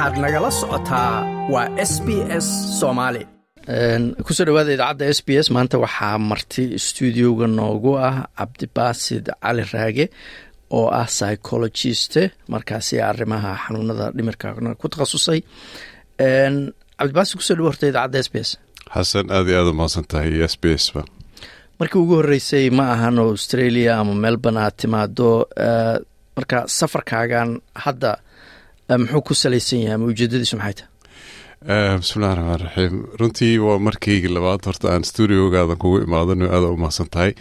waxaad nagala socotaa waa s b s soomaali ku soo dhawaada idaacadda s b s maanta waxaa marti stuudioga noogu ah cabdibaasid cali raage oo ah psychologiste markaasi arrimaha xanuunada dhimirka ku takhasusay. Cabdibaasid ku soo dhawo horta idaacadda s b s. Xasan aad iyo aad u mahadsan tahay s b s ba. Markii ugu horreysay ma ahan australia ama melbourne aad timaado marka safarkaagan hadda muxuu ku salaysan yahay ama ujeedadiisu maxay tahay? Bismillahi raxmaan raxiim runtii waa markaygii labaad horta aan stuudiogaadan kugu imaadano aada u mahadsan tahay.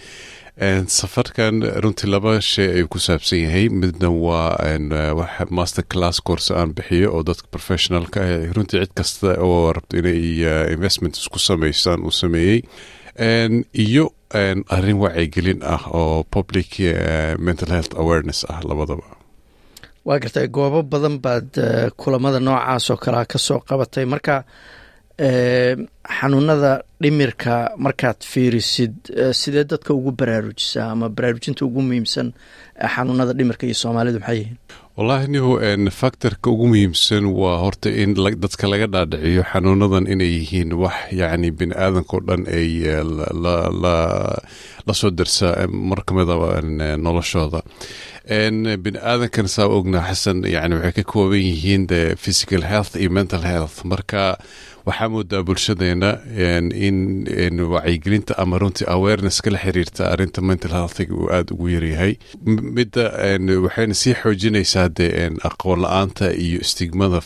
Safarkan runtii laba shay ayuu ku saabsan yahay. Midna waa master class course aan bixiyo oo dadka professionalka ah runtii cid kasta oo rabto inay investment isku samaysaan uu sameeyey. Iyo arrin wacyigelin ah oo public mental health awareness ah labadaba waa gartay goobo badan baad kulamada noocaas oo kalea ka soo qabatay. Marka xanuunada dhimirka markaad fiirisid sidee dadka ugu baraarujisaa ama baraarujinta ugu muhiimsan xanuunada dhimirka iyo soomaalidu maxay yihiin wallahi nihu factorka ugu muhiimsan waa horta in dadka laga dhaadhiciyo xanuunadan inay yihiin wax yacni bini aadankao dhan ay la soo dirsa mar kamida noloshooda. Bini aadankan saa ognaa xasan yani waxay ka kooban yihiin de physical health iyo mental health. Marka waxaa moodaa bulshadeena in wacyigelinta ama runtii awareness kala xiriirta arinta mental healthga uu aada ugu yaryahay midda waxayna sii xoojinaysaa de aqoon la'aanta iyo istigmada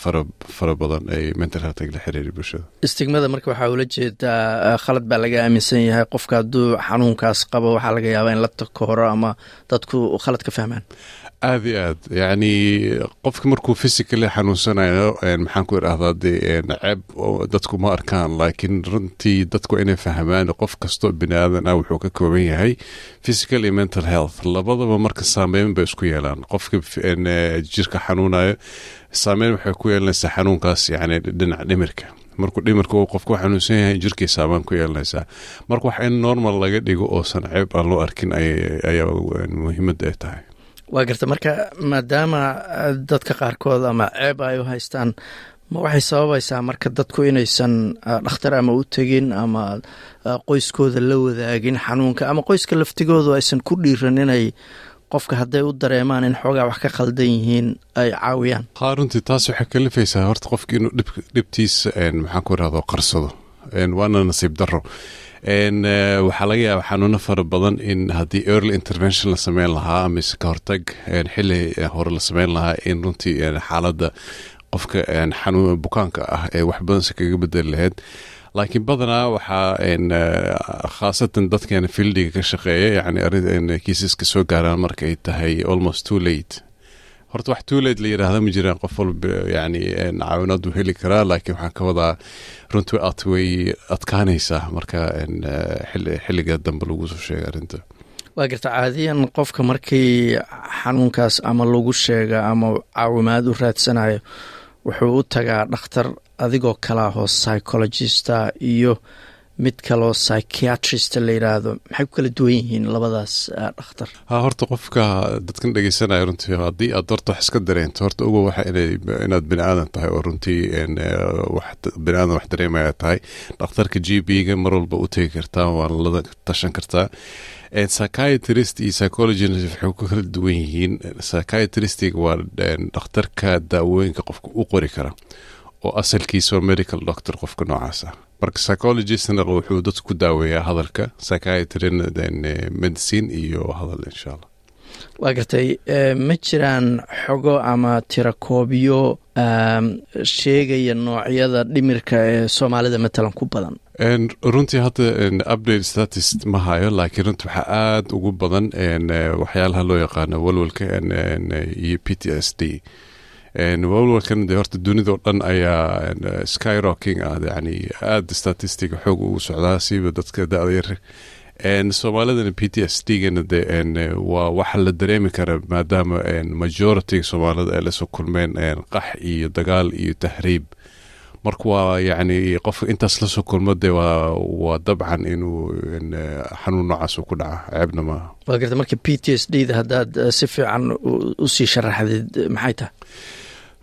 fara badan ay mental healthga la xiriira bulshada. Istigmada marka waxaa ula jeedaa khalad baa laga aaminsan yahay. Qofka hadduu xanuunkaas qabo waxaa laga yaabaa in la takoro ama dadku khalad ka fahmaan aada iyo aad. Yacni qofka markuu physically xanuunsanayo maxaan ku idhahdaa de ceeb dadku ma arkaan laakiin runtii dadku inay fahmaan qof kastoo bini aadan ah wuxuu ka kooban yahay physical iyo mental health. Labadaba marka saameyn bay isku yeelaan. Qofka jirka xanuunayo saameyn waxay ku yeelanaysaa xanuunkaas yani dhinaca dhimirka. Markuu dhimirka uu qofku xanuunsan yahay jirkii saamaan ku yeelanaysaa. Marka wax in normal laga dhigo oosan ceeb aan loo arkin ayaa muhiimadda ay tahay waa garta marka maadaama dadka qaarkood ama ceeb ay u haystaan ma waxay sababaysaa marka dadku inaysan dhakhtar ama u tegin ama qoyskooda la wadaagin xanuunka ama qoyska laftigoodu aysan ku dhiiran inay qofka hadday u dareemaan in xoogaa wax ka khaldan yihiin ay caawiyaan. Haa runtii taas waxay kalifaysaa horta qofki inuu dhibtiisa maxaan ku irahdo qarsado. Waana nasiib daro waxaa laga yaaba xanuuno fara badan in haddii early intervention la sameyn lahaa mise ka hortag xili hore la sameyn lahaa in runtii xaaladda qofka bukaanka ah ee wax badanse kaga bedeli lahayd laakiin badanaa waxaa khaasatan dadkeena fieldiga ka shaqeeya yani kiisaska soo gaaraan marka ay tahay almost too late horta wax tuuled la yidhaahda ma jiraan qof walba yani caawinaad uu heli karaa laakiin waxaan ka wadaa runtii ad way adkaanaysaa marka xilliga dambe lagu soo sheega arrinta. Waa garta caadiyan qofka markii xanuunkaas ama lagu sheega ama caawimaad u raadsanayo wuxuu u tagaa dhakhtar adigoo kalaahoo psychologista iyo mid kaloo psychiatrist la yidhaahdo maxay ku kala duwan yihiin labadaas dhakhtar? Ha horta qofka dadkan dhegeysanaya runtii haddii aad horta wax iska dareento horta uga waxa inaad bini aadan tahay oo runtii bini aadan wax dareemaya tahay dhakhtarka g b ga mar walba u tegi kartaa waana lada tashan kartaa psychiatrist iyo psychologist waxay ku kala duwan yihiin? Psychiatristiga waa dhakhtarka daawooyinka qofka u qori kara oo asalkiisa waa medical doctor qofka noocaas ah marka psychologistna wuxuu dadku ku daaweeyaa hadalka psychiatrina medicine iyo hadal insha allah waa gartay ma jiraan xogo ama tirakoobiyo sheegaya noocyada dhimirka ee soomaalida matalan ku badan? Runtii hadda update status ma hayo laakiin runtii waxaa aada ugu badan waxyaalaha loo yaqaano walwalka iyo p t s d walwalkan de horta dunidao dhan ayaa skyrocking ah yani aada statistic xoog ugu socdaa siiba dadka da-da yar. Soomaalidana p t s d de waa waxa la dareemi kara maadaama majority soomaalida ay la soo kulmeen qax iyo dagaal iyo tahriib. Marka waa yani qofka intaas la soo kulmo de waa dabcan inuu xanuun noocaas ku dhaca ceebna maaha waa garta marka p t s d da haddaad si fiican u sii sharaxdid maxay tahay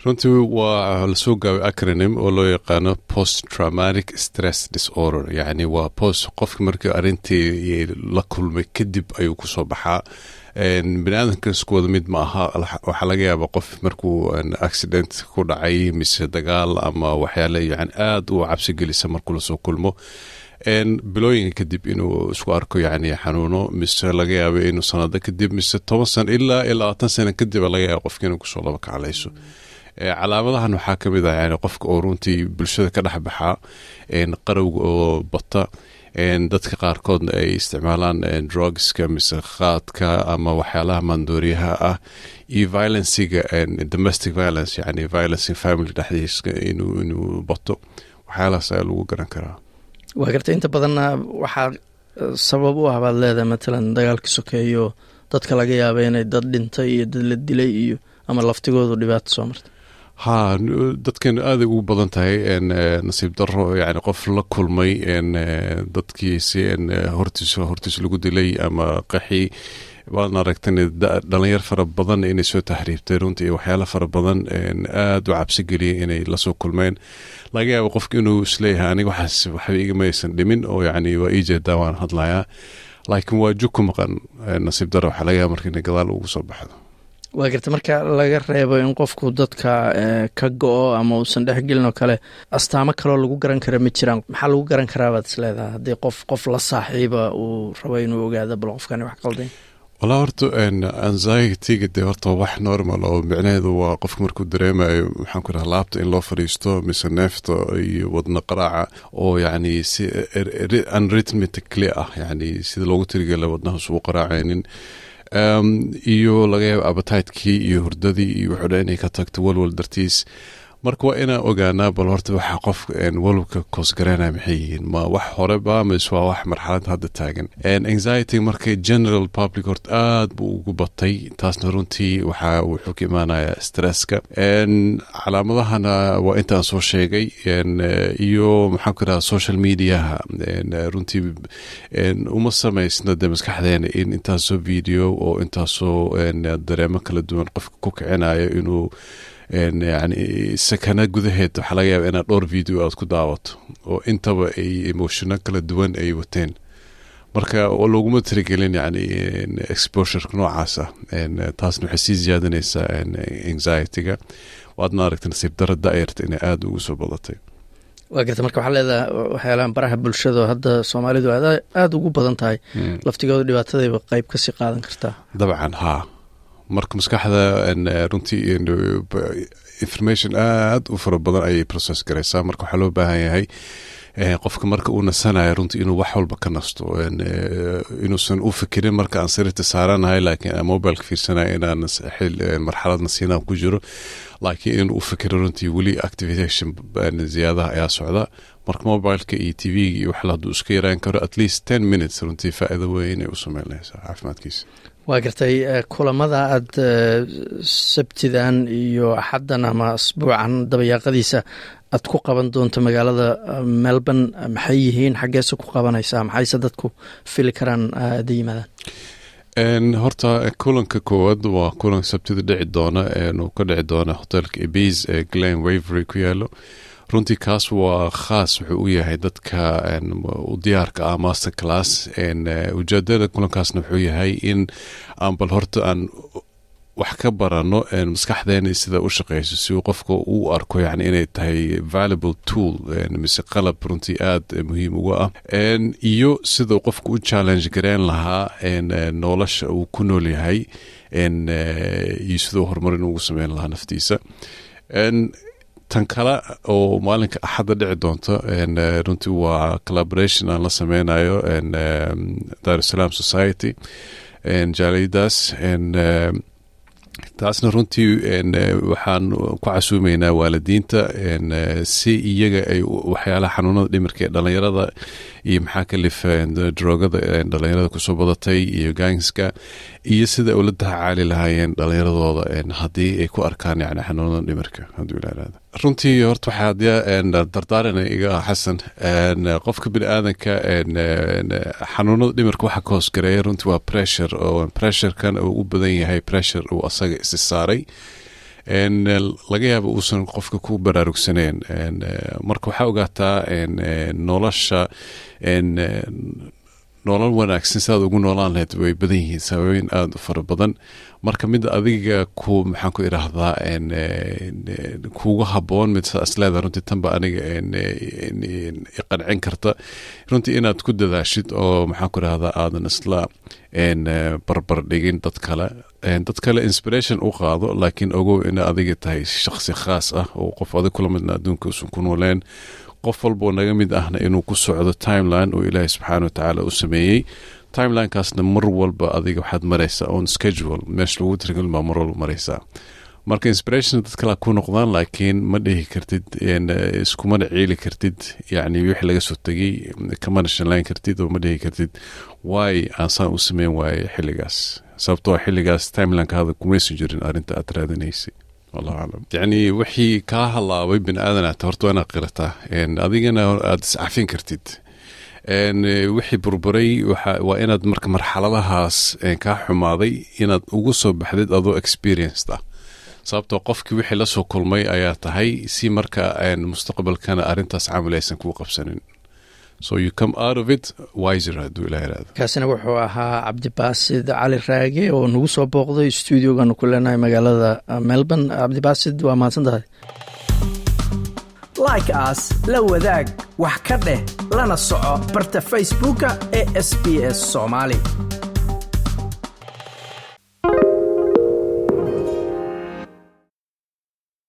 runtii waa la soo gaabay acronym oo loo yaqaano post traumatic stress disorder. Yacni waa post qofka markii arrintii la kulmay kadib ayuu ku soo baxaa. Bani aadamka isku wada mid ma aha waxaa laga yaaba qof markuu accident ku dhacay mise dagaal ama waxyaale yani aada u cabsi gelisa markuu la soo kulmo bilooyinka kadib inuu isku arko yani xanuuno mise laga yaabo inuu sanado kadib mise toban sano ilaa iyo labaatan sano kadib laga yaaba qofka inuu ku soo laba kaclayso. Calaamadahan waxaa ka mid ah qofka oo runtii bulshada ka dhex baxaa qarowga oo bata dadka qaarkoodna ay isticmaalaan drugska mise qaadka ama waxyaalaha maandooriyaha ah iyo violenciga domestic violence yani violence family dhexdiisa inuu bato. Waxyaalahaas ayaa lagu garan karaa waa garta inta badanna waxaa sabab u ah baad leedahay matalan dagaalka sokeeyo dadka laga yaaba inay dad dhintay iyo dad la dilay iyo ama laftigoodu dhibaato soo marta ha dadkeenu aaday ugu badan tahay nasiib daro yani qof la kulmay dadkiisi hortiis hortiis lagu dilay ama qaxi waad aragtan dhalinyar fara badan inay soo tahriibtay runtii iyo waxyaala fara badan aada u cabsi geliyay inay la soo kulmeen. Laga yaabo qofka inuu is leeyahay aniga waxaas waxba igamaysan dhimin oo yani waa ii waan hadlayaa. Laakiin waa jug ku maqan nasiib daro waxaa laga yaaba marka inay gadaal ugu soo baxdo. Waa garta marka laga reebo in qofku dadka ka go-o ama uusan dhexgelin oo kale astaamo kaloo lagu garan kara ma jiraan. Maxaa lagu garan karaa baad isleedaha haddii qof qof la saaxiiba uu rabo inuu ogaado bal qofkani wax qaldayn walaa horta anxiety-ga dee horta wax normal oo micnaheedu waa qofka markuu dareemayo maxaan ku dhaha laabta in loo fadhiisto mise neefta iyo wadna qaraaca oo yacni si unrhythmically ah yani sida loogu tirigela wadnahaas uu qaraacaynin. Iyo laga yaaba abatitkii iyo hurdadii iyo wuxuu dha inay ka tagto walwal dartiis marka waa inaan ogaanaa bal horta waxa qof walwalka koosgareynaya maxay yihiin? Ma wax horeba mise waa wax marxalad hadda taagan. Anxiety marka general public horta aad buu ugu batay. Taasna runtii waxa wuxuu ka imaanaya stresska. Calaamadahana waa intaan soo sheegay. Iyo maxaan ku dhaha social mediaha. Runtii uma samaysna de maskaxdeena in intaasoo video oo intaasoo dareemo kala duwan. Qofka ku kicinayo inuu yani sakana gudaheed waxaa laga yaaba inaad dhowr video aad ku daawato oo intaba ay emotiono kala duwan ay wateen. Marka looguma tirigelin yani exposureka noocaas ah taasna waxay sii ziyaadanaysaa anxiety-ga waadna aragta nasiib dara da-yarta inay aada ugu soo badatay. Waa garta marka waxaa leedahay waxyaalahan baraha bulshada hadda soomaalidu aada ugu badan tahay. Laftigooda dhibaatadayba qeyb ka sii qaadan kartaa dabcan haa marka maskaxda runtii information aada u fara badan ayay process garaysaa. Marka waxaa loo baahan yahay qofka marka uu nasanayo runtii inuu wax walba ka nasto inuusan u fikirin marka aan saaranahay laakiin mobileka fiirsanayo inaan marxalad nasiinaan ku jiro. Laakiin inuu u fikiro runtii weli activation ziyaadaha ayaa socda. Marka mobileka iyo t v-ga iyo waxla hadduu iska yaraan karo at least ten minutes runtii faa'iido weyn inay u sameynaysaa caafimaadkiisa waa gartay kulamada aada sabtidan iyo axaddan ama asbuucan dabayaaqadiisa aad ku qaban doonto magaalada melbourne. Maxay yihiin xaggeese ku qabanaysaa maxayse dadku fili karaan ada yimaadaan? Horta kulanka koowaad waa kulan sabtida dhici doona uu ka dhici doona hotelka ebis ee glen wavery ku yaalo runtii kaas waa khaas wuxuu u yahay dadka u diyaarka ah master class. Ujeedada kulankaasna wuxuu yahay in aan bal horta aan wax ka barano maskaxdeena sida u shaqeyso si uu qofka u arko yani inay tahay valuable tool mise qalab runtii aada muhiim uga ah. Iyo sida qofka u challenge gareen lahaa nolosha uu ku nool yahay. Iyo sidau horumarin ugu sameyn lahaa naftiisa tan kale oo maalinka axadda dhici doonto runtii waa collaboration aan la sameynayo darusalaam society jaaliyadaas taasna runtii waxaan ku casuumeynaa waalidiinta si iyaga ay waxyaalaha xanuunada dhimirka ee dhalinyarada iyo maxaa kalifa drogada dhalinyarada ku soo badatay iyo gangska iyo sida ula tacaali lahaayeen dhalinyaradooda haddii ay ku arkaan yani xanuunada dhimirka hadduu ilaahada runtii horta waxaa dardaarana iga ah xasan. Qofka bini aadanka xanuunada dhimirka waxa ka hoosgareeya runtii waa pressure oo pressurekan uu u badan yahay pressure uu asaga isi saaray. Laga yaaba uusan qofka ku baraarugsaneen. Marka waxaa ogaataa nolosha nolol wanaagsan sidaad ugu noolaan lahayd way badan yihiin. Sababooyin aada u fara badan. Marka mid adiga ku maxaan ku idhaahdaa kuuga haboon mid saas leedahay runtii tanba aniga qancin karta. Runtii inaad ku dadaashid oo maxaan ku idhahdaa aadan isla barbar dhigin dad kale. Dad kale inspiration u qaado laakiin ogow ina adiga tahay shaqsi khaas ah oo qof adig kula midna adduunka usan ku nooleen qof walboo naga mid ahna inuu ku socdo timeline oo ilaahay subxaana wa tacaala u sameeyey. Timelinekaasna mar walba adiga waxaad maraysaa on schedule meesha lagu tirgelin baa mar walba maraysaa. Marka inspiration dad kale ku noqdaan laakiin ma dhihi kartid iskumana ciili kartid yacni wixii laga soo tegey kamana shanlayn kartid oo ma dhihi kartid waay aansaan u sameyn waaye xilligaas. Sababtoo xilligaas timelinekaada kumaysan jirin arrinta aad raadinaysay wallahu aclam yacni wixii kaa halaabay bini aadanaata horta waa inaad adigana aada iscafin kartid. Wixii burburay waa inaad marka marxaladahaas kaa xumaaday inaad ugu soo baxdid adoo experienced ah sababtoo qofkii wixii la soo kulmay ayaa tahay si marka mustaqbalkana arrintaas camal aysan kuu qabsanin so you come out of it wiser hadduu ilah iraado kaasina wuxuu ahaa cabdibaasid cali raage oo nagu soo booqday stuudioganu ku leenahay magaalada melbourne. Cabdibaasid waa mahadsan tahay like aas la wadaag wax ka dheh lana soco barta facebooka ee sb s soomaali